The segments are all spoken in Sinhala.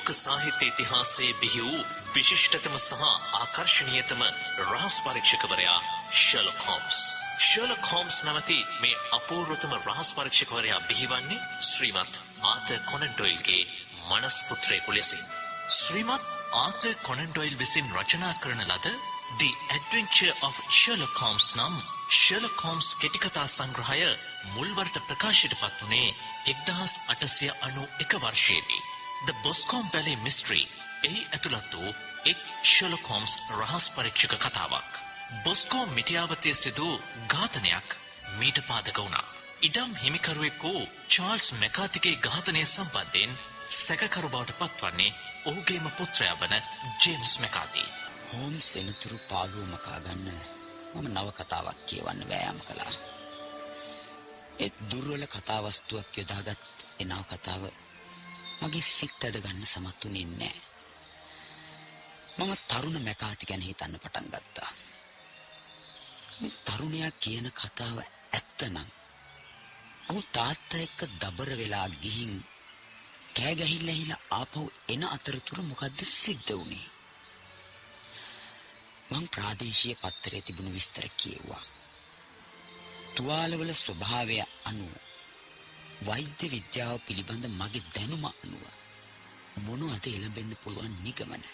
ලෝක සාහිත්‍ය ඉතිහාසයේ බිහි වූ විශිෂ්ටතම සහ ආකර්ශනීයතම රහස් පරීක්ෂකවරයා ෂර්ලොක් හෝම්ස්. ෂර්ලොක් හෝම්ස් නැමැති මේ අපූර්වතම රහස් පරීක්ෂකවරයා බිහිවන්නේ ශ්‍රීමත් ආතර් කොනන් ඩොයිල්ගේ මනස් පුත්‍රයෙකු ලෙසින්. ශ්‍රීමත් ආතර් කොනන් ඩොයිල් විසින් රචනා කරන ලද The Adventure of Sherlock Holmes නම් ෂර්ලොක් හෝම්ස් කෙටිකතා සංග්‍රහය මුල්වරට ප්‍රකාශයට පත් වනේ එක්දහස් අටසය අනු එක වර්ෂයේදී. The Boscombe Valley Mystery එහි ඇතුළත් වූ එක් ෂර්ලොක් හෝම්ස් රහස් පරීක්ෂක කතාවක්. බොස්කෝම් මිටියාවතය සිදු ඝාතනයක් මීට පාදක වුණා. ඉඩම් හිමිකරුවෙක් වූ චාල්ස් මැකාතිගේ ඝාතනය සම්බන්ධයෙන් සැකකරු බවට පත්වන්නේ ඔහුගේම පුත්‍රයා වන ජේම්ස් මැකාති. හෝම් සෙනතුරු පාලුව මකාගන්න මම නව කතාවක් කියවන්න වෑයම් කළා. එත් දුර්වල කතාවස්තුවක් යොදාගත් එනාව කතාව මගේ සිත් ඇද ගන්න සමත් වුණේ නැහැ. මම තරුණ මැකාති ගැන හිතන්න පටන් ගත්තා. මේ තරුණයා කියන කතාව ඇත්තනම් ඔහු තාත්තා එක්ක දබර වෙලා ගිහින් කෑ ගහිල්ලා හිලා ආපහු එන අතරතුර මොකද්ද සිද්ධ වුනේ? මං ප්‍රාදේශීය පත්තරේ තිබුණු විස්තර කියෙව්වා. තුවාලවල ස්වභාවය අනුව වෛද්‍ය විද්‍යාව පිළිබඳ මගේ දැනුම අනුව මොනවද එළඹෙන්න පුළුවන් නිගමන.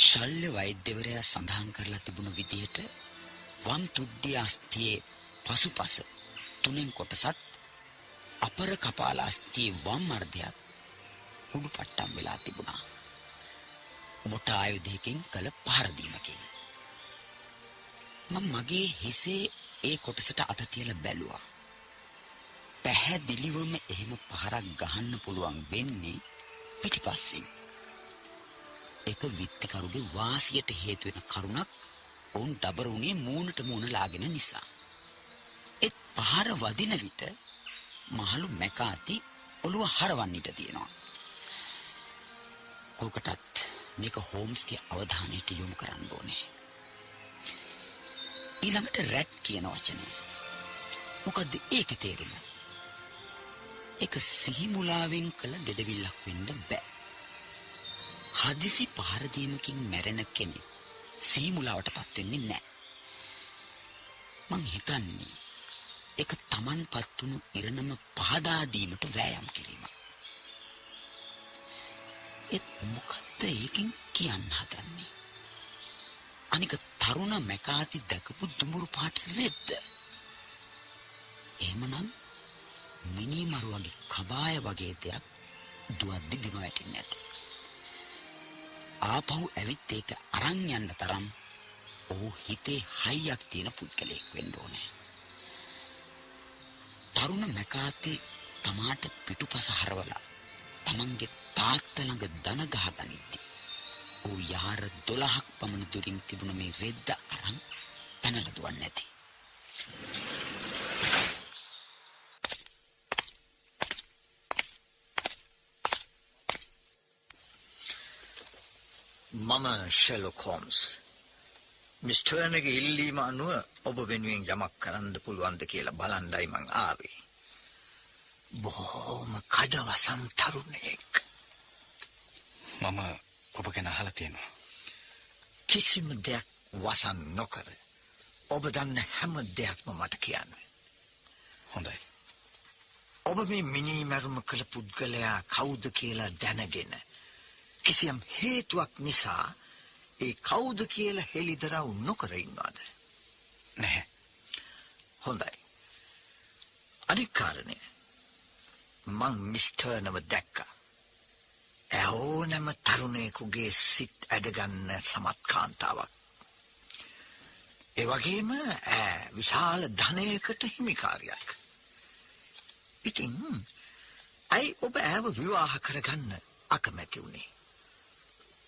ශල්්‍ය වෛද්‍යවරයා සඳහන් කරලා තිබුණු විදිහට වම් තුඩ්ඩිය අස්තියේ පසුපස තුනෙන් කොටසත් අපර කපාල අස්තියේ වම් අර්ධයත් උඩු පට්ටම් වෙලා තිබුණා. මොට ආයුධයකින් කළ පහරදීමකින්. මම මගේ හිසේ ඒ කොටසට අත තියලා බැලුවා. පැහැදිලිවම එහෙම පහරක් ගහන්න පුළුවන් වෙන්නේ පිටිපස්සෙන්. ඒක විත්තිකරුගේ වාසියට හේතු වෙන කරුණක් ඔවුන් දබරුණේ මූණට මූණ ලාගෙන නිසා. ඒත් පහර වදින විට මහලු මැකාති ඔළුව හරවන්න ඉඩ තියෙනවා. කෝකටත් මේක හෝම්ස්ගේ අවධානයට යොමු කරන්න ඕනේ. ඊළඟට රැට් කියන වචනය. මොකද්ද ඒකේ තේරුම? ඒක සිහිමුලාවෙන් කළ දෙඩවිල්ලක් වෙන්න බෑ. හදිසි පහර දීමකින් මැරෙන කෙනෙක් සිහිමුලාවටපත් වෙන්නේ නැහැ. මං හිතන්නේ ඒක Tamanපත් වුණු ඉරණම පහදා දීමට වෑයම් කිරීමක්. ඒත් මොකද්ද ඒකෙන් කියන්න හදන්නේ? අනික තරුණ මැකාති දැකපු දුඹුරු පාට රෙද්ද. එහෙමනම් මිනි මරුවගේ කබාය වගේ දෙයක් දුවද්දි බිම වැටෙන්නේ නැති. ආපහු ඇවිත් ඒක අරන් යන්න තරම් ඔහු හිතේ හයියක් තියෙන පුද්ගලයෙක් වෙන්න ඕනේ. තරුණ මැකාති තමාට පිටුපස හරවලා තමන්ගේ තාත්තා ළඟ දන ගහගනිද්දි. ඌ යාර 12ක් පමණ දුරින් තිබුණ මේ රෙද්ද අරන් පැනලා දුවන්නේ නැති. මම ෂෙලොක් හෝම්ස්. මිස් ටර්නගේ ඉල්ලීම අනුව ඔබ වෙනුවෙන් යමක් කරන්න පුළුවන්ද කියලා බලන්නයි මං ආවේ. බොහෝම කඩවසම් තරුණයෙක්. මම ඔබ ගැන අහලා තියෙනවා. කිසිම දෙයක් වසන් නොකර ඔබ දන්න හැම දෙයක්ම මට කියන්න. හොඳයි. ඔබ මේ මිනී මැරුම කළ පුද්ගලයා කවුද කියලා දැනගෙන කිසියම් හේතුවක් නිසා ඒ කවුද කියලා හෙළිදරව් නොකර ඉන්නවද? නැහැ. හොඳයි. අනික් කාරණය මං මිස්ටර් නව දැක්කා. ඇහෝනම තරුණයෙකුගේ සිත් ඇදගන්න සමත් කාන්තාවක්. ඒ වගේම විශාල ධනයකට හිමිකාරියක්. ඉතින් ඇයි ඔබ ඇව විවාහ කරගන්න අකමැති වුණේ?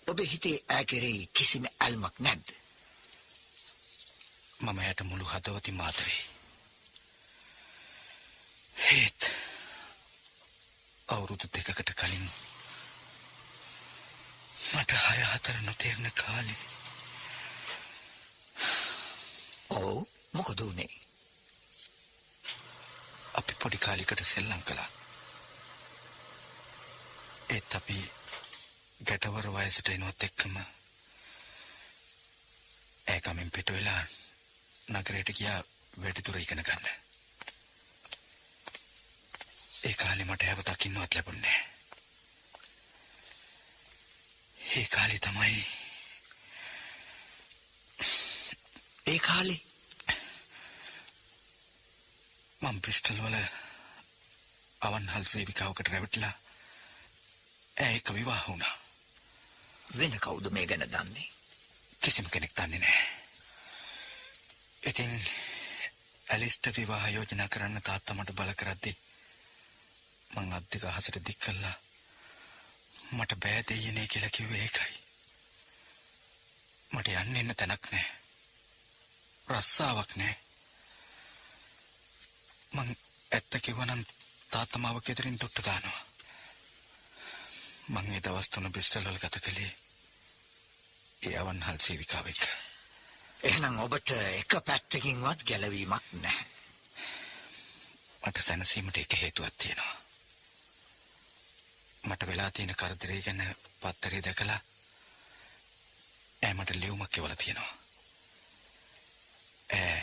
ඔබ හිතේ ඈ කෙරෙහි කිසිම ඇල්මක් නැද්ද? මම යට මුළු හදවතින් මාතරේ. හේත් අවුරුදු දෙකකට කලින් මට හය හතර නොතේරෙන කාලේ ඔව් මොකද උනේ? අපි පොඩි කාලයකට සෙල්ලම් කළා. ඒත් අපි ගැටවර වයසට එනුවත් එක්කම ඇය කමින් පිට වෙලා නගරයට ගියා වැඩිදුර ඉගෙන ගන්න. ඒ කාලේ මට හැව දකින්නවත් ලැබුණේ නැහැ. ඒ කාලේ තමයි ඒ කාලේ මම බ්‍රිස්ටල් වල අවන්හල් සේවිකාවකට රැවටිලා ඇය එක්ක විවාහ වුණා. වෙන කවුද මේ ගැන දන්නේ? කිසිම කෙනෙක් දන්නේ නැහැ. ඉතින් ඇලිස්ට විවාහ යෝජනා කරන්න තාත්තා මට බල කරද්දී මං අත් දෙක අහසට දික් කළා. මට බෑ දෙයියනේ කියලා කිව්වේ ඒකයි. මට යන්න එන්න තැනක් නැහැ. රස්සාවක් නැහැ. මං ඇත්ත කිව්වනම් තාත්තා මාව ගෙදරින් දුට්ට දානවා. මං ඒ දවස් තුන බ්‍රිස්ටල් වල ගත කළේ ඒ අවන්හල් සේවිකාව එක්ක. එහෙනම් ඔබට එක පැත්තකින්වත් ගැලවීමක් නැහැ. මට සැනසීමට එක හේතුවක් තියෙනවා. මට වෙලා තියෙන කරදරේ ගැන පත්තරේ දැකලා ඈ මට ලියුමක් එවලා තියෙනවා. ඈ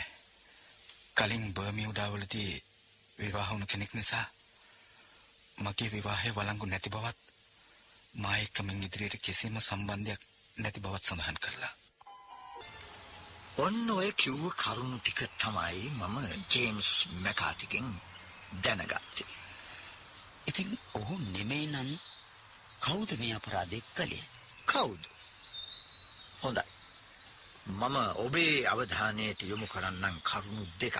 කලින් බර්මියුඩාවලදී විවාහ වුණු කෙනෙක් නිසා මගේ විවාහය වළංගු නැති බවත් මා එක්ක මින් ඉදිරියට කිසිම සම්බන්ධයක් නැති බවත් සඳහන් කරලා. ඔන්න ඔය කිව්ව කරුණු ටික තමයි මම ජේම්ස් මැකාතිගෙන් දැනගත්තේ. ඉතින් ඔහු නෙමේ නම් කවුද මේ අපරාධය කළේ? කවුද? හොඳයි. මම ඔබේ අවධානයට යොමු කරන්නම් කරුණු දෙකක්.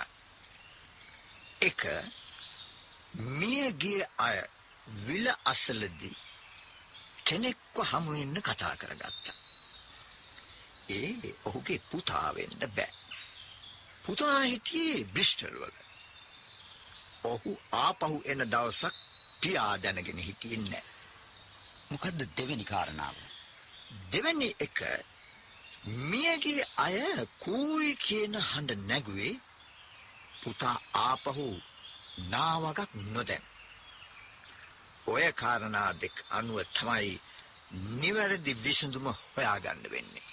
එක මියගිය අය විල අසලදී කෙනෙක්ව හමු වෙන්න කතා කරගත්තා. ඒ ඔහුගේ පුතා වෙන්න බෑ. පුතා හිටියේ බ්‍රිස්ටල් වල. ඔහු ආපහු එන දවසක් පියා දැනගෙන හිටියේ නැහැ. මොකද්ද දෙවෙනි කාරණාව? දෙවැනි එක මියගේ අය කූයි කියන හඬ නැගුවේ පුතා ආපහු නාවගක් නොදැන්. ඔය කාරණා දෙක අනුව තමයි නිවැරදි විසඳුම හොයාගන්න වෙන්නේ.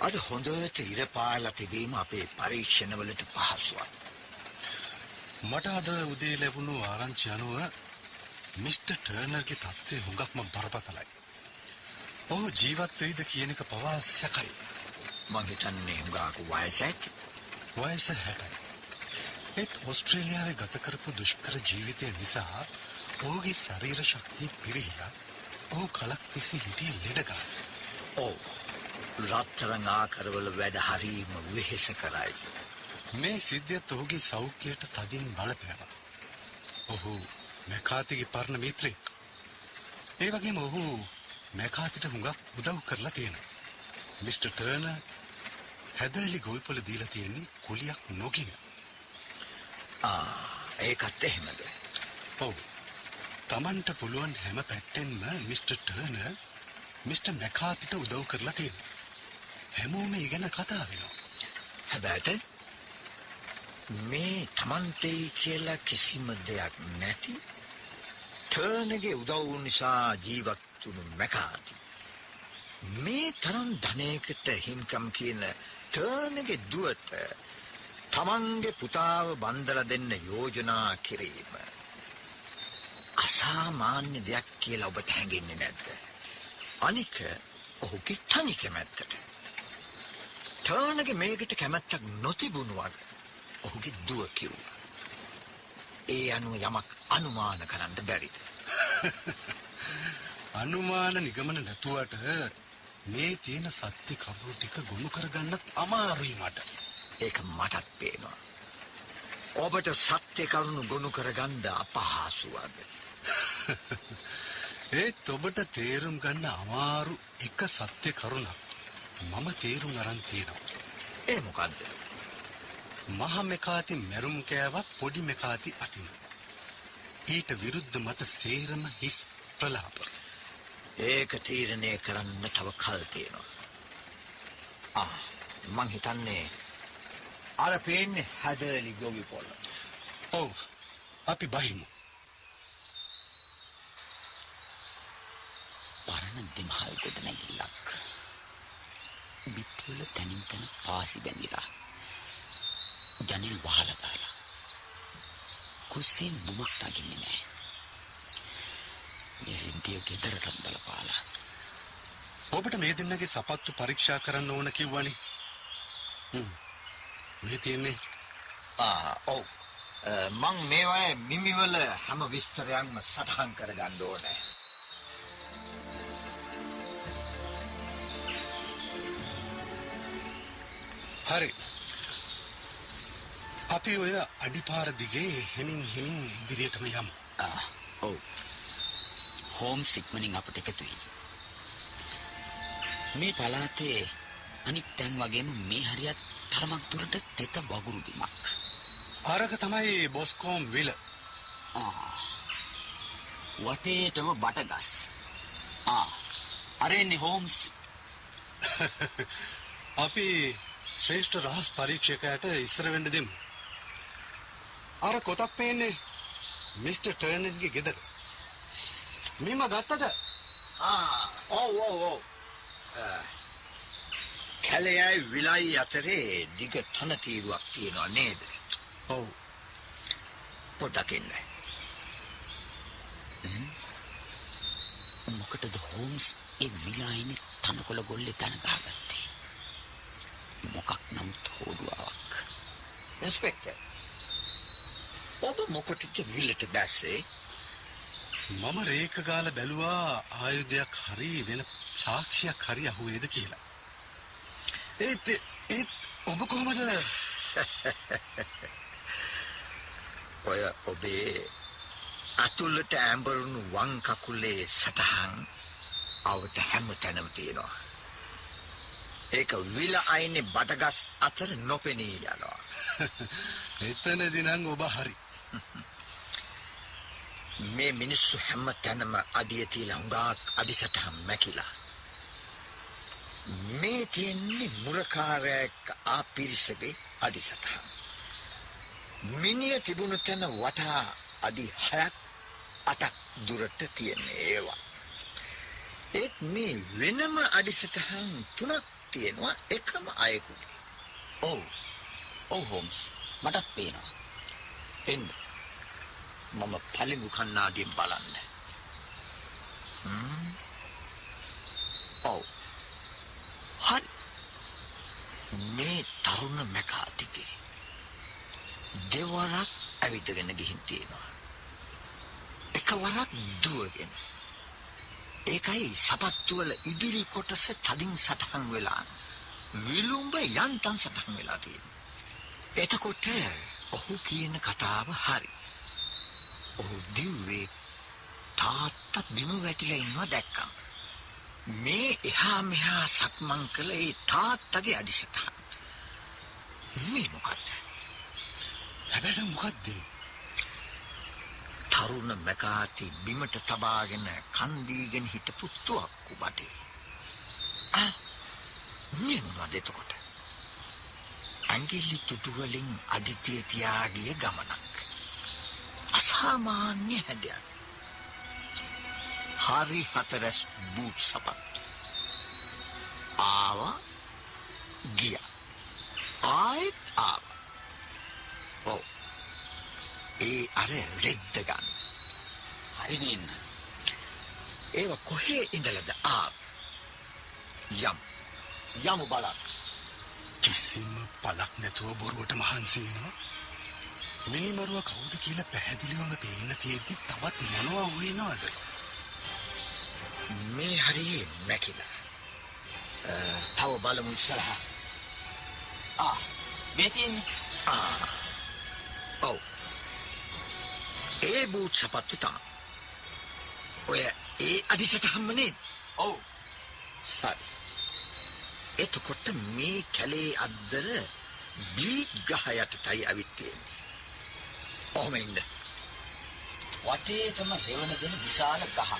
අද හොඳට ඉර පාලා තිබීම අපේ පරීක්ෂණවලට පහසුවක්. මට අද උදේ ලැබුණු ආරංචි අනුව මිස්ටර් ටර්නර්ගේ තත්ත්වය හුඟක්ම බරපතලයි. ඔහු ජීවත් වෙයිද කියන එක පවා සැකයි. මං හිතන්නේ හුඟක් වයස ඇති. වයස 60යි. ඒත් ඕස්ට්‍රේලියාවේ ගත කරපු දුෂ්කර ජීවිතය නිසා ඔහුගේ ශරීර ශක්තිය පිරිහිලා ඔහු කලක් තිස්සේ හිටියේ ලෙඩගා. ඔව්. රත්තරන් ආකරවල වැඩ හරීම වෙහෙස කරයි. මේ සිද්ධියත් ඔහුගේ සෞඛ්‍යයට තදින් බලපෑවා. ඔහු මැකාතිගේ පරණ මිත්‍රෙක්. ඒ වගේම ඔහු මැකාතිට හුඟක් උදව් කරලා තියෙනවා. මිස්ටර් ටර්නර් හැදලි ගොවිපොළ දීලා තියෙන්නේ කුලියක් නොගින. ඒකත් එහෙමද. ඔව්. Tamanට පුළුවන් හැම පැත්තෙන්ම මිස්ටර් ටර්නර් මිස්ටර් මැකාතිට උදව් කරලා තියෙනවා. හැමෝම ඒ ගැන කතා වෙනවා. හැබැයි මේ තමන්තේ කියලා කිසිම දෙයක් නැති ටර්නගේ උදව් නිසා ජීවත් වුණු මැකාති. මේ තරම් ධනයකට හින්කම් කියන ටර්නගේ දුවට තමන්ගේ පුතාව බන්දල දෙන්න යෝජනා කිරීම. අසාමාන්‍ය දෙයක් කියලා ඔබට හැඟෙන්නේ නැද්ද. අනික ඔහුගේ තනි කැමැත්තට. ටර්නගේ මේකට කැමැත්තක් නොතිබුණු වගේ ඔහුගේ දුව කිව්වා. ඒ අනුව යමක් අනුමාන කරන්න බැරිද. අනුමාන නිගමන නැතුවට මේ තියෙන සත්‍ය කවුරු ටික ගොනු කරගන්නත් අමාරුයි මට. ඒක මටත් පේනවා. ඔබට සත්‍ය කරුණු ගොනු කරගන්න අපහසුවද. ඒත් ඔබට තේරුම් ගන්න අමාරු එක සත්‍ය කරුණක් මම තේරුම් අරන් තියෙනවා. ඒ මොකද්ද? මහ මෙකාති මැරුම් කෑවක් පොඩි මෙකාති අතින්. ඊට විරුද්ධ මත සේරම හිස් ප්‍රලාප. ඒක තීරණය කරන්න තව කල් තියෙනවා. ආ මං හිතන්නේ අර පේන්නේ හැදලි ගොවි පොල්ල. ඔව්. අපි බහිමු. පරණ දෙමහල් ගොඩ නැගිල්ලක්. බිත්වල තැනින් තැන පාසි බැඳිලා. ජනෙල් වහලා දාලා. කුස්සියෙන් බුමක් නගින්නේ නැහැ. මේ සින්තිය ගෙදරටත් බලපාලා. ඔබට මේ දෙන්නගේ සපත්තු පරීක්ෂා කරන්න ඕන කිව්වනේ. හ්ම්. මේ තියෙන්නේ ආ ඔව්. මං මේවායේ මිමිවල හැම විස්තරයක්ම සටහන් කරගන්න ඕනේ. හරි. අපි ඔය අඩිපාර දිගේ හෙමින් හෙමින් ඉදිරියටම යමු. ආ, ඔව්. හෝම්ස් ඉක්මනින් අපට එකතු වෙයි. මේ පළාතේ අනිත් තැන් වගේම මේ හරියත් තරමක් දුරට තෙත වගුරු බිමක්. අරක තමයි බොස්කෝම් විල. වටේටම බටගස්. ආ. අරෙන්නේ හෝම්ස්. අපි ශ්‍රේෂ්ඨ රහස් පරීක්ෂකයට ඉස්සර වෙන්න දෙමු. අර කොතක් පේන්නේ මිස්ටර් ටර්නර්ගේ ගෙදර. මෙම ගත්තද? ආ ඔව් ඔව් ඔව්. අ, කැලයයි විලයි අතරේ දිග තන තීරුවක් තියෙනවා නේද? ඔව්. පොඩ්ඩක් ඉන්න. මොකටද හෝම්ස් ඒ විලායිනේ තනකොළ ගොල්ලේ තන ගහගත්තේ? මොකක් නමුත් හොඩුවාවක්. ඉන්ස්පෙක්ටර්. ඔබ මොකටද විලට දැස්සේ? මම රේක ගාලා බැලුවා ආයුධයක් හරි වෙන සාක්ෂියක් හරි අහුවේද කියලා. ඒත් ඒත් ඔබ කොහමද ඔය ඔබේ අතුලට ඇඹරුණු වං කකුලේ සටහන් අවට හැම තැනම තියෙනවා. ඒක විල අයිනේ බඩගස් අතර නොපෙනී යනවා. එතනදී නම් ඔබ හරි. මේ මිනිස්සු හැම තැනම අඩිය තියලා හුඟක් අඩිසටහන් මැකිලා. මේ තියෙන්නේ මුරකාරයෙක් ආපිරිසගේ අඩිසටහන්. මිනිය තිබුණු තැන වටා අඩි හයක් අටක් දුරට තියෙන්නේ ඒවා. ඒත් මේ වෙනම අඩිසටහන් තුනක් තියෙනවා එකම අයෙකුගේ. ඔව්. ඔව් හෝම්ස්. මටත් පේනවා. එන්න. මම පළමු කන්නාඩියෙන් බලන්න. හ්ම්. ඔව්. හරි. මේ තරුණ මැකාතිගේ දෙවරක් ඇවිදගෙන ගිහින් තියෙනවා. එකවරක් දුවගෙන. ඒකයි සපත්තු වල ඉදිරි කොටස තදින් සටහන් වෙලා විලුඹ යන්තම් සටහන් වෙලා තියෙනවා. එතකොට ඔහු කියන කතාව හරි. ඔහු දිව්වේ තාත්තා බිම වැටිලා ඉන්නවා දැක්කම. මේ එහා මෙහා සක්මන් කළ ඒ තාත්තගේ අදිශතහන්. මේ මොකක්ද? හැබැයි මොකද්ද? තරුණ මැකාති බිමට තබාගෙන කන් දීගෙන හිටපු තුවක්කු බටේ. ආ මේ මොනවද එතකොට? ඇඟිලි තුටු වලින් අදිතිය තියාගිය ගමනක්. අසාමාන්‍ය හැඩයක්. හරි හතරස් බූට් සපත්තු. ආවා ගියා. ආයෙත් ආවා. ඔව්. ඒ අර රෙද්ද ගන්න. හරි නේන්න. ඒව කොහේ ඉඳලද ආ? යම්. යමු බලන්න. කිසිම පළක් නැතුව බොරුවට මහන්සි වෙනවා. මිනිමරුව කවුද කියලා පැහැදිලිවම පේන්න තියෙද්දි තවත් මොනවා හොයනවද? මේ හරියේ මැකිලා. තව බලමු ඉස්සරහා. ආ. මේ තියෙන්නේ. ආ. ඔව්. ඒ බූට් සපත්තු තමයි. ඔය ඒ අදිසටහම්ම නේද? ඔව්. හරි. එතකොට මේ කැලේ අද්දර බීට් ගහ යටටයි අවිත් තියෙන්නේ. ඔහොම ඉන්න. වටේටම රෙවණ දෙන විශාල ගහක්.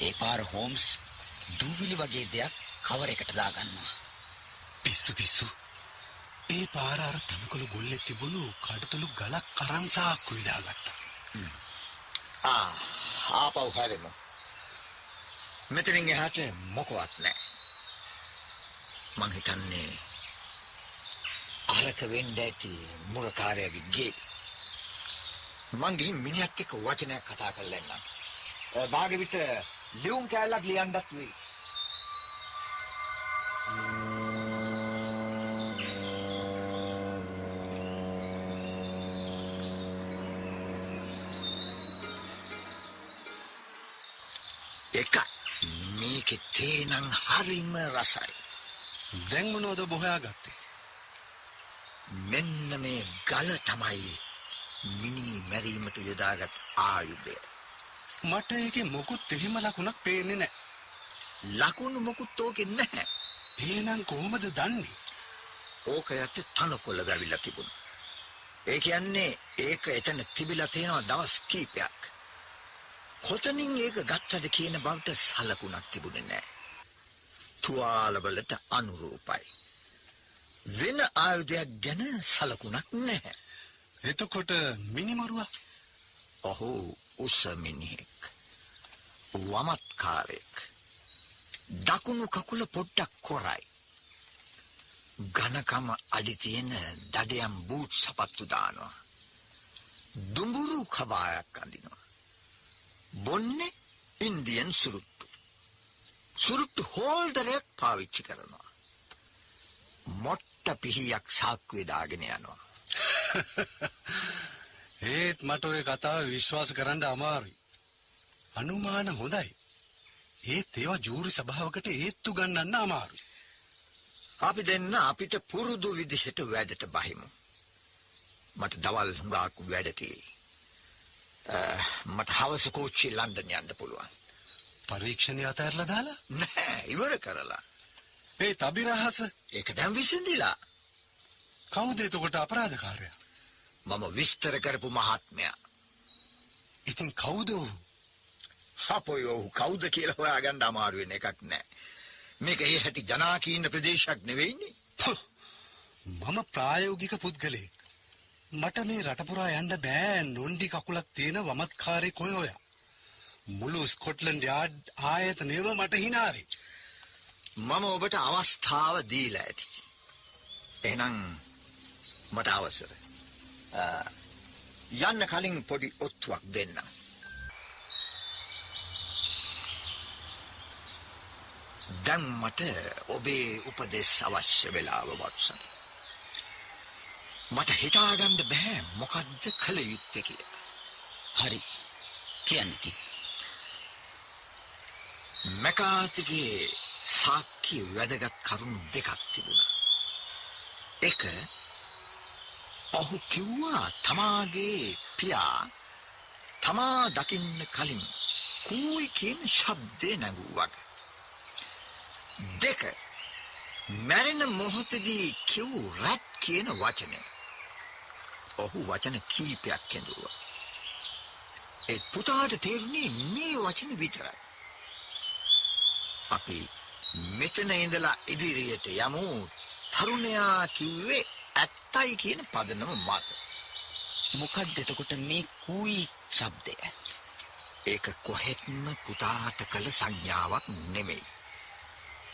ඒ පාර හෝම්ස් දූවිලි වගේ දෙයක් කවර එකට දාගන්නවා. පිස්සු පිස්සු. ඒ පාර අර තනකොළ ගොල්ලේ තිබුණු කඩතුළු ගලක් අරන් සාක්කු විදාගත්තා. ආ ආපහු හැරෙමු. මෙතනින් එහාට මොකවත් නැහැ. මං හිතන්නේ අරක වෙන්න ඇති මුරකාරයාගේ ගේ. මං ගිහින් මිනිහත් එක්ක වචනයක් කතා කරලා එන්නම්. භාගෙ විට ලියුම් කෑල්ලක් ලියන්නත් වෙයි. එකයි මේකේ තේ නම් හරිම රසයි. දැන් මොනවද ඔබ හොයාගත්තේ? මෙන්න මේ ගල තමයි මිනි මැරීමට යොදාගත් ආයුධය. මට ඒකේ මොකුත් එහෙම ලකුණක් පේන්නේ නැහැ. ලකුණු මොකුත් ඕකේ නැහැ. එහෙනම් කොහොමද දන්නේ? ඕක යටි තනකොළ වැවිලා තිබුණා. ඒ කියන්නේ ඒක එතන තිබිලා තියෙනවා දවස් කීපයක්. කොතනින් ඒක ගත්තද කියන බවට සලකුණක් තිබුණේ නැහැ. තුවාලවලට අනුරූපයි. වෙන ආයුධයක් ගැන සලකුණක් නැහැ. එතකොට මිනිමරුවා ඔහු උස මිනිහෙක්. වමත්කාරයෙක්. දකුණු කකුල පොඩ්ඩක් කොරයි. ඝනකම අඩි තියෙන දඩයම් බූට් සපත්තු දානවා. දුඹුරු කබායක් අඳිනවා. බොන්නේ ඉන්දියන් සුරුට්ටු. සුරුට්ටු හෝල්ඩරයක් පාවිච්චි කරනවා. මොට්ට පිහියක් සාක්කුවේ දාගෙන යනවා. ඒත් මට ඔය කතාව විශ්වාස කරන්න අමාරුයි. අනුමාන හොඳයි. ඒත් ඒවා ජූරි සභාවකට ඒත්තු ගන්නන්න අමාරුයි. අපි දෙන්න අපිට පුරුදු විදිහට වැඩට බහිමු. මට දවල් හුඟක් වැඩ තියෙයි. මට හවස කෝච්චිය ලන්ඩන් යන්න පුළුවන්. පරීක්ෂණය අතහැරලා දාලා නෑ ඉවර කරලා. ඒ තබිරහස ඒක දැන් විසඳිලා. කවුද එතකොට අපරාධකාරයා? මම විස්තර කරපු මහත්මයා. ඉතින් කවුද ඔහු? අපොයි ඔහු කවුද කියලා හොයාගන්න අමාරු වෙන එකක් නෑ. මේක ඒ හැටි ජනාකීර්ණ ප්‍රදේශයක් නෙවෙයිනේ. මම ප්‍රායෝගික පුද්ගලයෙක්. මට මේ රට පුරා යන්න බෑ නොන්ඩි කකුලක් තියෙන වමත්කාරයෙක් ඔය ඔය. මුළු ස්කොට්ලන්ඩ් යාඩ් ආයතනයම මට හිනාවේ. මම ඔබට අවස්ථාව දීලා ඇති. එහෙනම් මට අවසර. යන්න කලින් පොඩි ඔත්තුවක් දෙන්නම්. දැන් මට ඔබේ උපදෙස් අවශ්‍ය වෙලාව වත්සන්. මට හිතාගන්න බෑ මොකද්ද කළ යුත්තේ කියලා. හරි. කියන්න ඉතින්. මැකාතිගේ සාක්කි වැදගත් කරුණු දෙකක් තිබුණා. එක ඔහු කිව්වා තමාගේ පියා තමා දකින්න කලින් කූයි කියන ශබ්දේ නැගුවක්. දෙක මැරෙන මොහොතදී කිව් රැප් කියන වචනය. ඔහු වචන කීපයක් කෙඳුවා. ඒ පුතාට තේරුණේ මේ වචන විතරයි. අපි මෙතන ඉඳලා ඉදිරියට යමු තරුණයා කිව්වේ ඇත්තයි කියන පදනම මත. මොකක්ද එතකොට මේ කූයි ශබ්දය? ඒක කොහෙත්ම පුතාට කළ සංඥාවක් නෙමෙයි.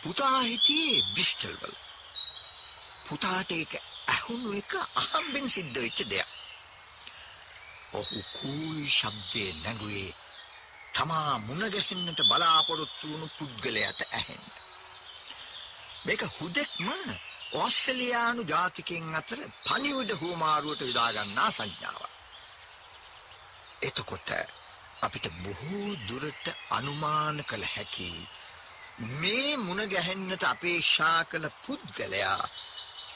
පුතා හිටියේ බ්‍රිස්ටල් වල. පුතාට ඒක ඇහුණු එක අහම්බෙන් සිද්ධ වෙච්ච දෙයක්. ඔහු කූයි ශබ්දේ නැගුවේ තමා මුණ ගැහෙන්නට බලාපොරොත්තු වුණු පුද්ගලයාට ඇහෙන්න. මේක හුදෙක්ම ඕස්ට්‍රේලියානු ජාතිකයන් අතර පණිවිඩ හුවමාරුවට යොදා ගන්නා සංඥාවක්. එතකොට අපිට බොහෝ දුරට අනුමාන කළ හැකි මේ මුණ ගැහෙන්නට අපේක්ෂා කළ පුද්ගලයා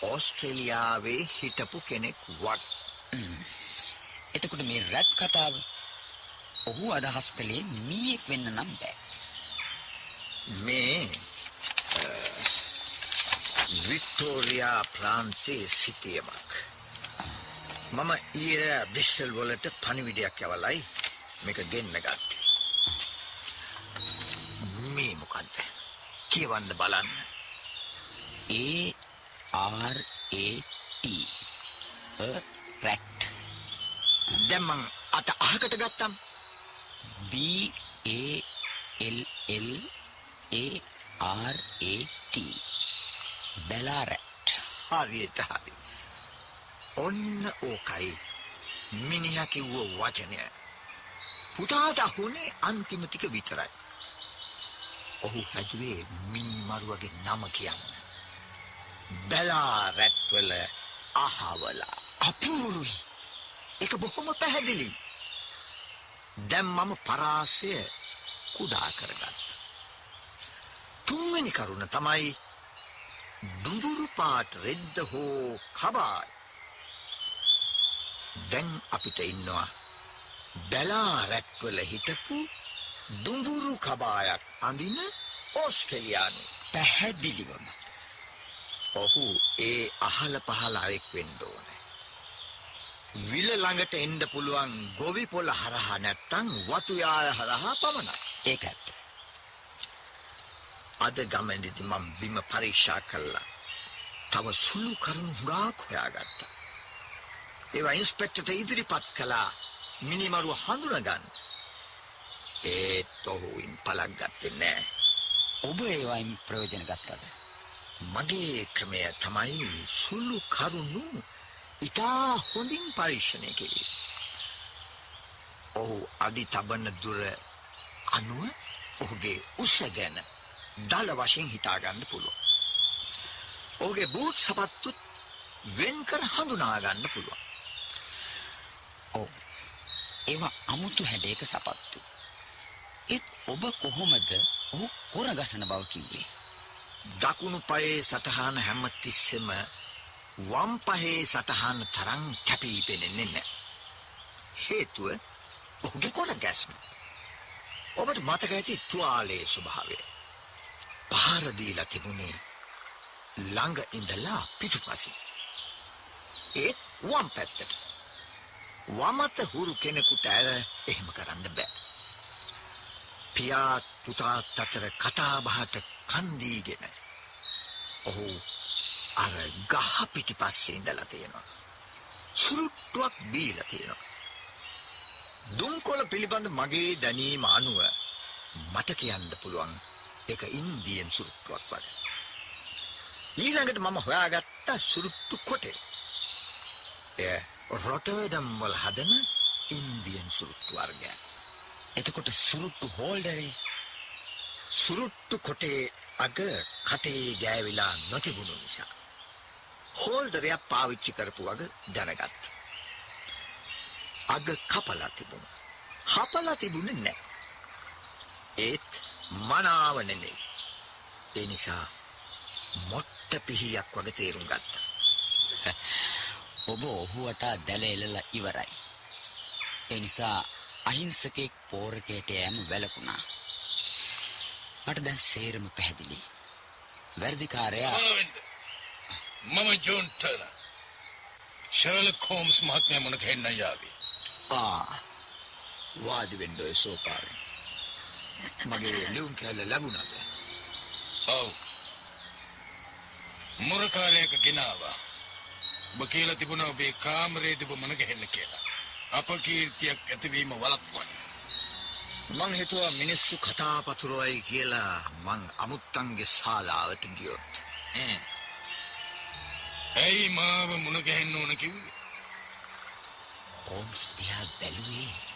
ඕස්ට්‍රේලියාවේ හිටපු කෙනෙක් වත්. එතකොට මේ රැට් කතාව ඔහු අදහස් කළේ මීයෙක් වෙන්න නම් බෑ. මේ වික්ටෝරියා ප්‍රාන්තයේ සිටියමක්. මම ඊර බ්‍රිස්ටල් වලට පණිවිඩයක් යවලයි මේක ගෙන්න ගත්තේ. මේ මොකද්ද? කියවන්න බලන්න. ඒ R A T a rat දැන් මං අත අහකට ගත්තම් B A L L A R A T බැලා රැට් හරියට හරි. ඔන්න ඕකයි මිනිහා කිව්ව වචනය. පුතාට අහුනේ අන්තිම ටික විතරයි. ඔහු හැදුවේ මිනි මරුවගේ නම කියන්න. බැලා රැට්වල අහවලා අපූරුයි. ඒක බොහොම පැහැදිලි. දැන් මම පරාසය කුඩා කරගත්තා. තුන්වෙනි කරුණ තමයි දුඹුරු පාට රෙද්ද හෝ කබායි. දැන් අපිට ඉන්නවා බැලා රැක්වල හිටපු දුඹුරු කබායක් අඳින ඕස්ට්‍රේලියානු. පැහැදිලිවම ඔහු ඒ අහල පහල අයෙක් වෙන්න ඕනේ. විල ළඟට එන්න පුළුවන් ගොවි පොළ හරහා නැත්තම් වතු යාය හරහා පමණයි. ඒක ඇත්ත අද ගමනේදී මම බිම පරීක්ෂා කළා. තව සුළු කරුණු හුඟක් හොයාගත්තා. ඒවා ඉන්ස්පෙක්ටර්ට ඉදිරිපත් කළා මිනිමරුව හඳුනගන්න. ඒත් ඔහුින් පලක් ගත්තේ නෑ. ඔබ ඒවයින් ප්‍රයෝජන ගත්තද මගේ ක්‍රමය තමයි සුළු කරුණු ඉතා හොඳින් පරීක්ෂණය කිරීම. ඔහු අඩි තබන දුර අනුව ඔහුගේ උස ගැන දල වශයෙන් හිතාගන්න පුළුවන්. ඔහුගේ බූට් සපත්තුත් වෙන්කර හඳුනාගන්න පුළුවන්. ඔව් ඒවා අමුතු හැඩයක සපත්තු ඒත් ඔබ කොහොමද ඔහු කොර ගසන බව කිව්වේ දකුණු පයේ සටහන හැම තිස්සෙම වම් පහේ සටහන තරම් කැපී පෙනෙන්නේ නැහැ. හේතුව ඔහුගේ කොර ගැස්ම. ඔබට මතක ඇති තුවාලයේ ස්වභාවය. පහර දීලා තිබුණේ ළඟ ඉඳලා පිටුපසින්. ඒත් වම් පැත්තට. වමත හුරු කෙනෙකුට ඇර එහෙම කරන්න බෑ. පියාත් පුතාත් අතර කතා බහට කන්දීගෙන ඔහු අර ගහ පිටිපස්සේ ඉඳලා තියෙනවා. සුරුට්ටුවක් බීලා තියෙනවා. දුම්කොළ පිළිබඳ මගේ දැනීම අනුව මට කියන්න පුළුවන් ඒක ඉන්දියන් සුරුට්ටුවක් වගේ. ඊළඟට මම හොයාගත්ත සුරුට්ටු කොටේ. එය රොටර්ඩම් වල හදන ඉන්දියන් සුරුට්ටු වර්ගයක්. එතකොට සුරුට්ටු හෝල්ඩරේ සුරුට්ටු කොටේ අග කටේ ගෑවිලා නොතිබුණු නිසා. හෝල්ඩරයක් පාවිච්චි කරපු වග දැනගත්ත. අග කපලා තිබුණ. හපලා තිබුණ නෑ. ඒත් මනාව නෙමෙයි. ඒ නිසා මොට්ට පිහියක් වගේ තේරුම් ගත්ත. ඔබ ඔහුවට දැල එලලා ඉවරයි ඒ නිසා අහිංසකෙක් පෝරකයට යෑම වැළකුණා මට දැන් සේරම පැහැදිලි ආවෙන්න. මම ජෝන් ටර්නර්. ෂර්ලොක් හෝම්ස් මහත්මයා මුණ ගැහෙන්න යාවි. ආ වාඩි වෙන්න ඔය සෝපාවේ. මගේ ලියුම් කැල්ල ලැබුණාද? ඔව්. මුරකාරයක ගෙනාවා. ඔබ කියලා තිබුණා ඔබේ කාමරේදී ඔබ මුණ ගැහෙන්න කියලා. අපකීර්තියක් ඇතිවීම වළක්වන්න. මං හිතුවා මිනිස්සු කතා පතුරවයි කියලා මං අමුත්තන්ගේ ශාලාවට ගියොත්. ඇයි මාව මුණ ගැහෙන්න ඕන කිව්වේ? හෝම්ස් දිහා බැලුවේ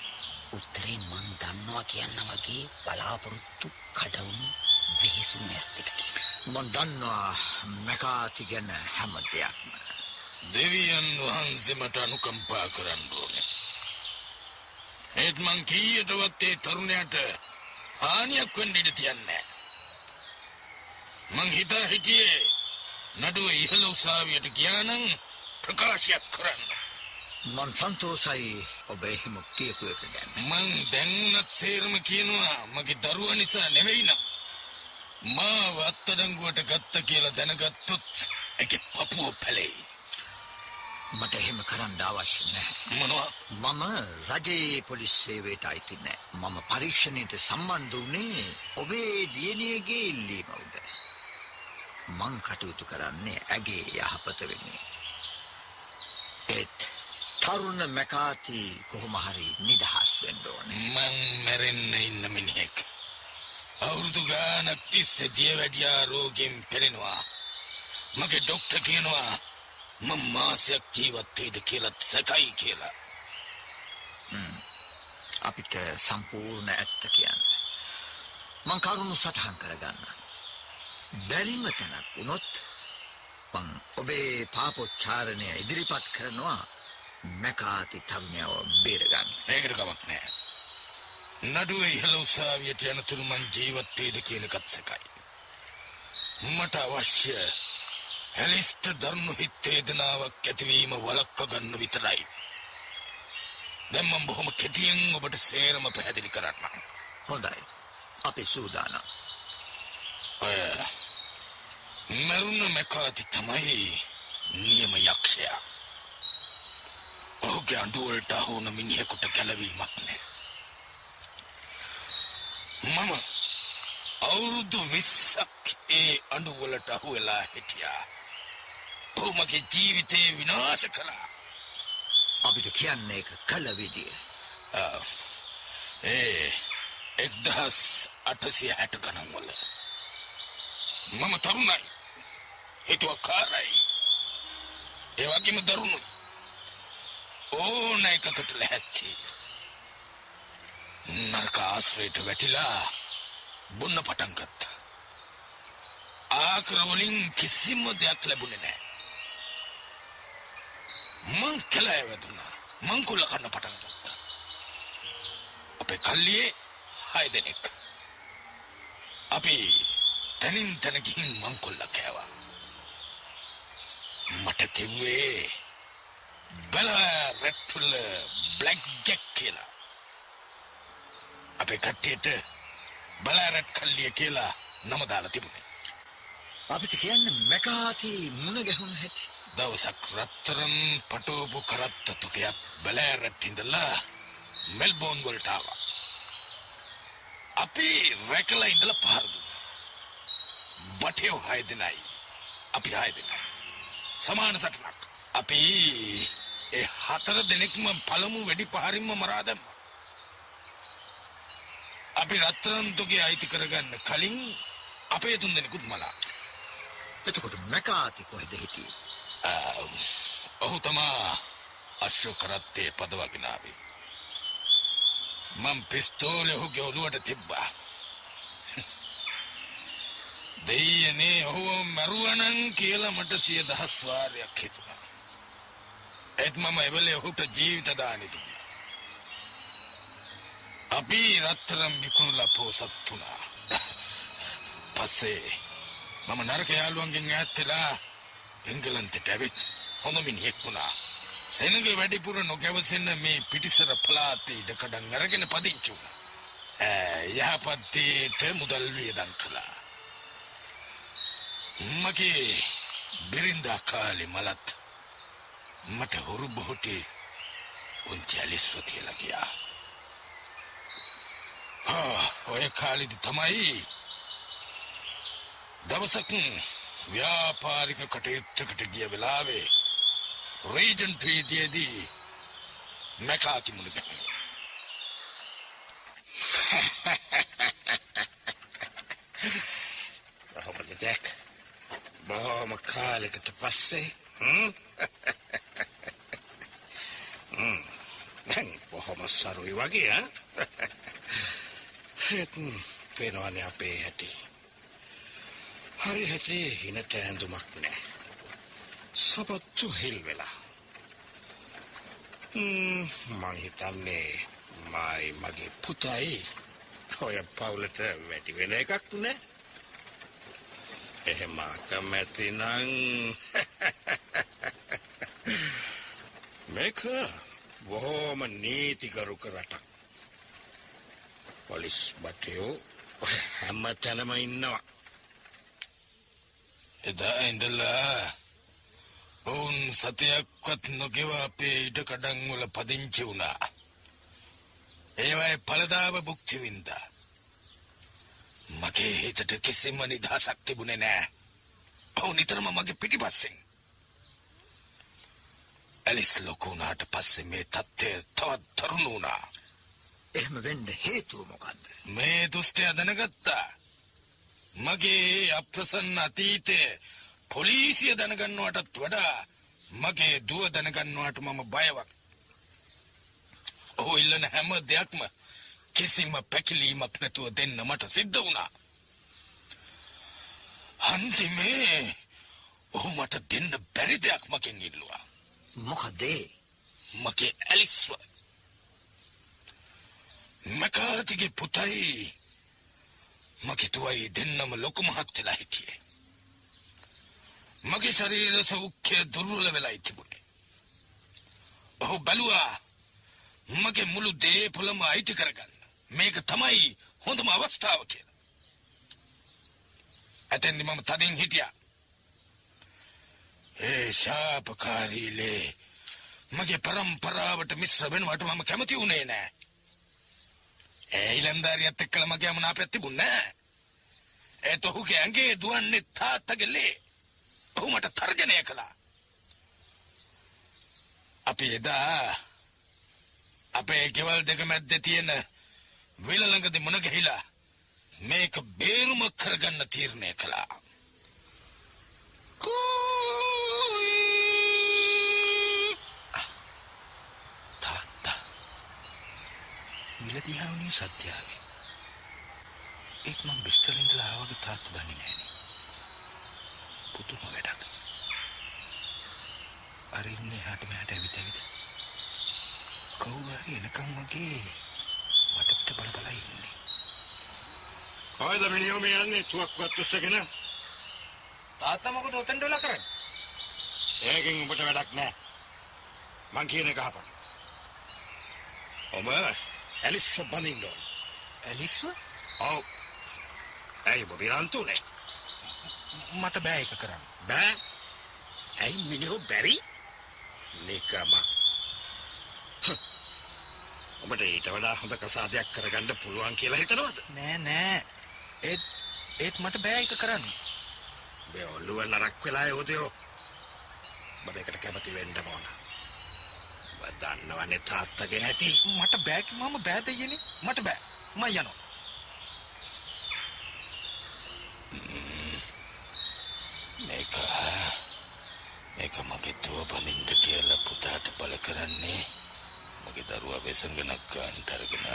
උත්තරේ මං දන්නවා කියන්න වගේ බලාපොරොත්තු කඩවුණු වෙහෙසු නැස් දෙකකින් මං දන්නවා මැකාති ගැන හැම දෙයක්ම. දෙවියන් වහන්සේ මට අනුකම්පා කරන්න ඕනේ. ඒත් මං කීයටවත් ඒ තරුණයාට හානියක් වෙන්න ඉඩ තියන්නේ නැහැ. මං හිතා හිටියේ නඩුව ඉහළ උසාවියට ගියා නම් ප්‍රකාශයක් කරන්න. මං සන්තෝසයි ඔබ එහෙම කියපු එක ගැන. මං දැන්ුණත් සේරම කියනවා මගේ දරුවා නිසා නෙවෙයි නම් මාව අත්අඩංගුවට ගත්ත කියලා දැනගත්තොත් ඒකේ පපුව පැලෙයි. මට එහෙම කරන්න අවශ්‍ය නැහැ. මොනවා මම රජයේ පොලිස් සේවයට අයිති නෑ. මම පරීක්ෂණයට සම්බන්ධ වුණේ ඔබේ දියණියගේ ඉල්ලීම උඩ. මං කටයුතු කරන්නේ ඇගේ යහපත වෙන්නේ. ඒත් තරුණ මැකාති කොහොම හරි නිදහස් වෙන්න ඕනේ. මං මැරෙන්න ඉන්න මිනිහෙක්. අවුරුදු ගානක් තිස්සේ දියවැඩියා රෝගෙන් පෙළෙනවා. මගේ ඩොක්ටර් කියනවා මම මාසයක් ජීවත් වෙයිද කියලා සැකයි කියලා. අපිට සම්පූර්ණ ඇත්ත කියන්න. මං කරුණු සටහන් කරගන්න. බැරිම තැනක් වුණොත් මං ඔබේ පාපොච්චාරණය ඉදිරිපත් කරනවා මැකාති තරුණයව බේරගන්න. ඒකට කමක් නෑ. නඩුවේ ඉහළ උසාවියට යනතුරු මං ජීවත් වේද කියන එකත් සැකයි. මට අවශ්‍ය හැලිස්ට දරුණු හිත් වේදනාවක් ඇතිවීම වළක්ව ගන්න විතරයි. දැන් මම බොහොම කෙටියෙන් ඔබට සේරම පැහැදිලි කරන්නම්. හොඳයි. අපි සූදානම්. ඔය මරුණ මැකාති තමයි නියම යක්ෂයා. ඔහුගේ අඩුවලට අහුන මිනිහෙකුට ගැලවීමක් නෑ. මම අවුරුදු විස්සක් ඒ අඩුවලට අහු වෙලා හිටියා. ඔහු මගේ ජීවිතේ විනාශ කළා. අපිට කියන්නේ එක කළ විදිය. ආ, ඒ එක්දහස් අටසිය හැට ගණන් වල. මම තරුණයි. හිතුවක්කාරයි. ඒ වගේම දරුණුයි. ඕන එකකට ලැහැත්ති. නරක ආශ්‍රයට වැටිලා බොන්න පටන් ගත්තා. ආකර වලින් කිසිම දෙයක් ලැබුණේ නැහැ. මං කැලෑ වැදුනා. මං කුල කන්න පටන් ගත්තා. අපේ කල්ලියේ හය දෙනෙක්. අපි තනින් තන ගිහින් මං කොල්ල කෑවා. මට කිව්වේ බල රැට්ටුල බ්ලැක් ජැක් කියලා. අපේ කට්ටියට බලාරැට් කල්ලිය කියලා නම දාලා තිබුණේ. අපිට කියන්න මැකාති මුණ ගැහුණු හැටි. දවසක් රත්තරන් පටෝපු කරත්ත තුකයක් බැලෑරැත් ඉඳලා මෙල්බෝන් වලට ආවා. අපි රැකලා ඉඳලා පහර දුන්නා. බටයෝ හය දෙනයි. අපි හය දෙනයි. සමාන සටනක්. අපි ඒ හතර දෙනෙක්ම පළමු වෙඩි පහරින්ම මරා දැම්මා. අපි රත්තරන් තුකේ අයිති කරගන්න කලින් අපේ තුන් දෙනෙකුත් මලා. එතකොට මැකාති කොහෙද හිටියේ? ඔහු තමා අශ්ව කරත්තේ පදවගෙනාවේ. මං පිස්තෝලෙ ඔහුගේ ඔළුවට තිබ්බා. දෙයනේ ඔහුව මැරුවනන් කියලා මට සිය දහස් වාරයක් හිතුණා. ඒත් මම එවලේ ඔහුට ජීවිත දානි දුන්නා. අපි රත්තරම් විකුණලා පෝසත් වුණා. පස්සේ මම නරක යාළුවන්ගෙන් ඈත් වෙලා එංගලන්තයට ඇවිත් හොඳ මිනිහෙක් වුණා. සෙනගේ වැඩිපුර නොගැවසෙන්න මේ පිටිසර පළාතේ ඉඩකඩම් අරගෙන පදිංචි වුණා. යහපත්තේට මුදල් වියදම් කළා. මගේ බිරින්දා කාලේ මලත් මට හොරු බොහොටේ පුංචි ඇලිස්ව තියලා ගියා. ආ ඔය කාලෙදි තමයි දවසක් ව්‍යාපාරික කටයුත්තකට ගිය වෙලාවේ රේජන්ට් වීදියේදී මැකාති මුණ ගැහුණා. කොහොමද ජැක්? බොහොම කාලෙකට පස්සේ හ්ම්? හ්ම්. දැන් බොහොම සරුයි වගේ ආ? ඒත් පේනවනේ අපේ හැටි. හරි හැටි හිනට ඇඳුමක් නෑ. සපත්තු හිල් වෙලා. මං හිතන්නේ මයි මගේ පුතයි ඔය පවුලට වැඩි වෙන එකක් නෑ. එහෙම අකමැති නම් මේක බොහොම නීතිගරුක රටක්. පොලිස් බටයෝ ඔය හැම තැනම ඉන්නවා. එදා ඉඳලා ඔවුන් සතයක්වත් නොගෙව අපේ ඉඩ කඩන් වල පදිංචි වුණා. ඒවයි පළදාව භුක්ති වින්දා. මගේ හිතට කිසිම නිදහසක් තිබුණේ නෑ. ඔහු නිතරම මගේ පිටිපස්සෙන්. ඇලිස් ලොකු වුණාට පස්සේ මේ තත්ත්වය තවත් තරුණ වුණා. එහෙම වෙන්න හේතුව මොකද්ද? මේ දුෂ්ටය දැනගත්තා. මගේ අප්‍රසන්න අතීතේ පොලිසිය දැනගන්නවටත් වඩා මගේ දුව දැනගන්නවට මම බයවක්. ඔහු ඉල්ලන හැම දෙයක්ම කිසිම පැකිලීමක් නැතුව දෙන්න මට සිද්ධ වුණා. අන්තිමේ ඔහු මට දෙන්න බැරි දෙයක් මකින් ඉල්ලුවා. මොකද මගේ ඇලිස්ව. මකාතිගේ පුතයි මගේ තුවයි දෙන්නම ලොකු මහත් වෙලා හිටියේ. මගේ ශරීර සෞඛ්‍ය දුර්වල වෙලා තිබුණේ. ඔහු බැලුවා මගේ මුළු දේපොළම අයිති කරගන්න. මේක තමයි හොඳම අවස්ථාව කියලා. ඇතැන්දි මම තදින් හිටියා. ඒ ශාපකාරී ලේ මගේ පරම්පරාවට මිශ්‍ර වෙනවට මම කැමති වුණේ නෑ. ඒ ඉලන්දාරියත් එක්කලා මගේ අමනාපයක් තිබුණේ නෑ. ඒත් ඔහුගේ ඇඟේ දුවන්නේ තාත්තගේ ලේ. ඔහු මට තර්ජනය කළා. අපි එදා අපේ ගෙවල් දෙක මැද්දේ තියෙන විල ළඟදී මුණ ගැහිලා මේක බේරුම කරගන්න තීරණය කළා. තාත්තා මිලදිහාවනේ සත්‍යාවේ. ඒත් මං බිස්ටර් ඉඳලා ආවගේ තාත්තා දන්නේ නෑනේ පුදුම වැඩක්. අර ඉන්නේ එහාට මෙහාට ඇවිත් ඇවිත්. කවුරු හරි එනකම් වගේ වටපිට බල බල ඉන්නේ. කොහෙද මිනිහෝ මේ යන්නේ? තුවක්කුවත් උස්සගෙන? තාත්තා මොකද උතෙන්ට වෙලා කරන්නේ? ඒකෙන් උඹට වැඩක් නෑ. මං කියන එක අහපන්. ඔබ ඇලිස් බඳින්න ඕන. ඇලිස්ව ඔව්. ඇයි ඔබ විරන්තුනේ? මට බෑ ඒක කරන්න බෑ. ඇයි මිනිහෝ බැරි? නිකම. ඔබට ඊට වඩා හොඳ කසාදයක් කරගන්න පුළුවන් කියලා හිතනවද? නෑ නෑ ඒත් ඒත් මට බෑ ඒක කරන්න මේ ඔළුව නරක් වෙලා යෝදයෝ. ඔබ මේකට කැමති වෙන්න ඕන. දන්නවනේ තාත්තගේ හැටි. මට බෑ මම බෑ දෙයියනේ. මට බෑ. මම යනවා. මේක මේක මගේ දුව බලින්ද කියලා පුතාට බල කරන්නේ. මගේ දරුවා වෙසඟනක් ගන්නට අරගෙන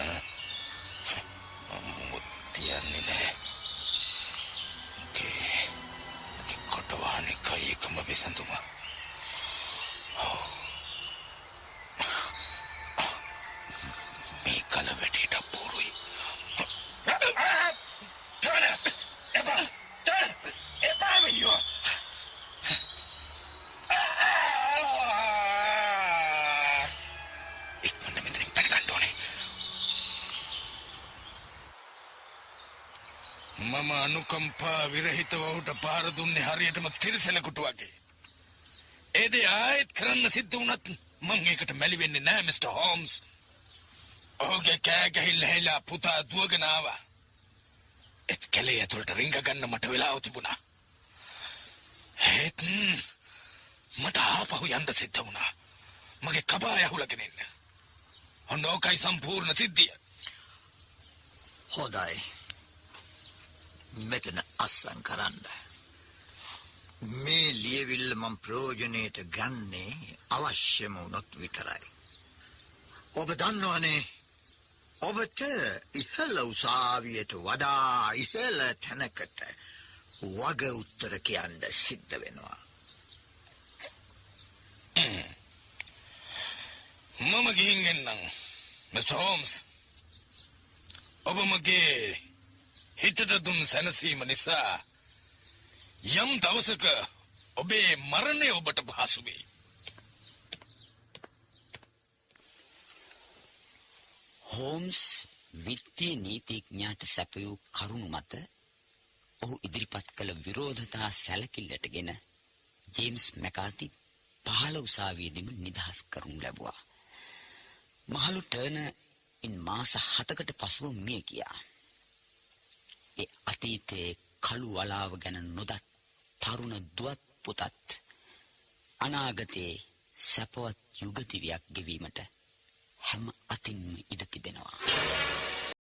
අනුකම්පා විරහිතව ඔහුට පාර දුන්නේ හරියටම තිරිසනෙකුට වගේ. ඒ දේ ආයෙත් කරන්න සිද්ධ වුණත් මං ඒකට මැලි වෙන්නේ නෑ මිස්ටර් හෝම්ස්. ඔහුගේ කෑ ගැහිල්ල හැලා පුතා දුවගෙන ආවා. ඒත් කැලේ ඇතුළට රිංග ගන්න මට වෙලාව තිබුණා. ඒත් මට ආපහු යන්න සිද්ධ වුණා. මගේ කබාය අහුලගෙන ඉන්න. ඔන්න ඕකයි සම්පූර්ණ සිද්ධිය. හොඳයි. මෙතන අස්සම් කරන්න. මේ ලියවිල්ල මම ප්‍රයෝජනයට ගන්නේ අවශ්‍යම වුණොත් විතරයි. ඔබ දන්නවනේ ඔබට ඉහළ උසාවියට වඩා ඉහළ තැනකට වග උත්තර කියන්න සිද්ධ වෙනවා. මම ගිහින් එන්නම්. Mister Holmes. ඔබ මගේ හිතට දුන් සැනසීම නිසා යම් දවසක ඔබේ මරණය ඔබට පහසු වෙයි. හෝම්ස් විත්තිය නීතිඥාට සැපයූ කරුණු මත ඔහු ඉදිරිපත් කළ විරෝධතා සැලකිල්ලටගෙන ජේම්ස් මැකාති පහළ උසාවියේදීම නිදහස් කරනු ලැබුවා. මහලු ටර්න ඉන් මාස හතකට පසුව මිය ගියා. ඒ අතීතයේ කළු වලාව ගැන නොදත් තරුණ දුවත් පුතත් අනාගතයේ සැපවත් යුගදිවියක් ගෙවීමට හැම අතින්ම ඉඩ තිබෙනවා.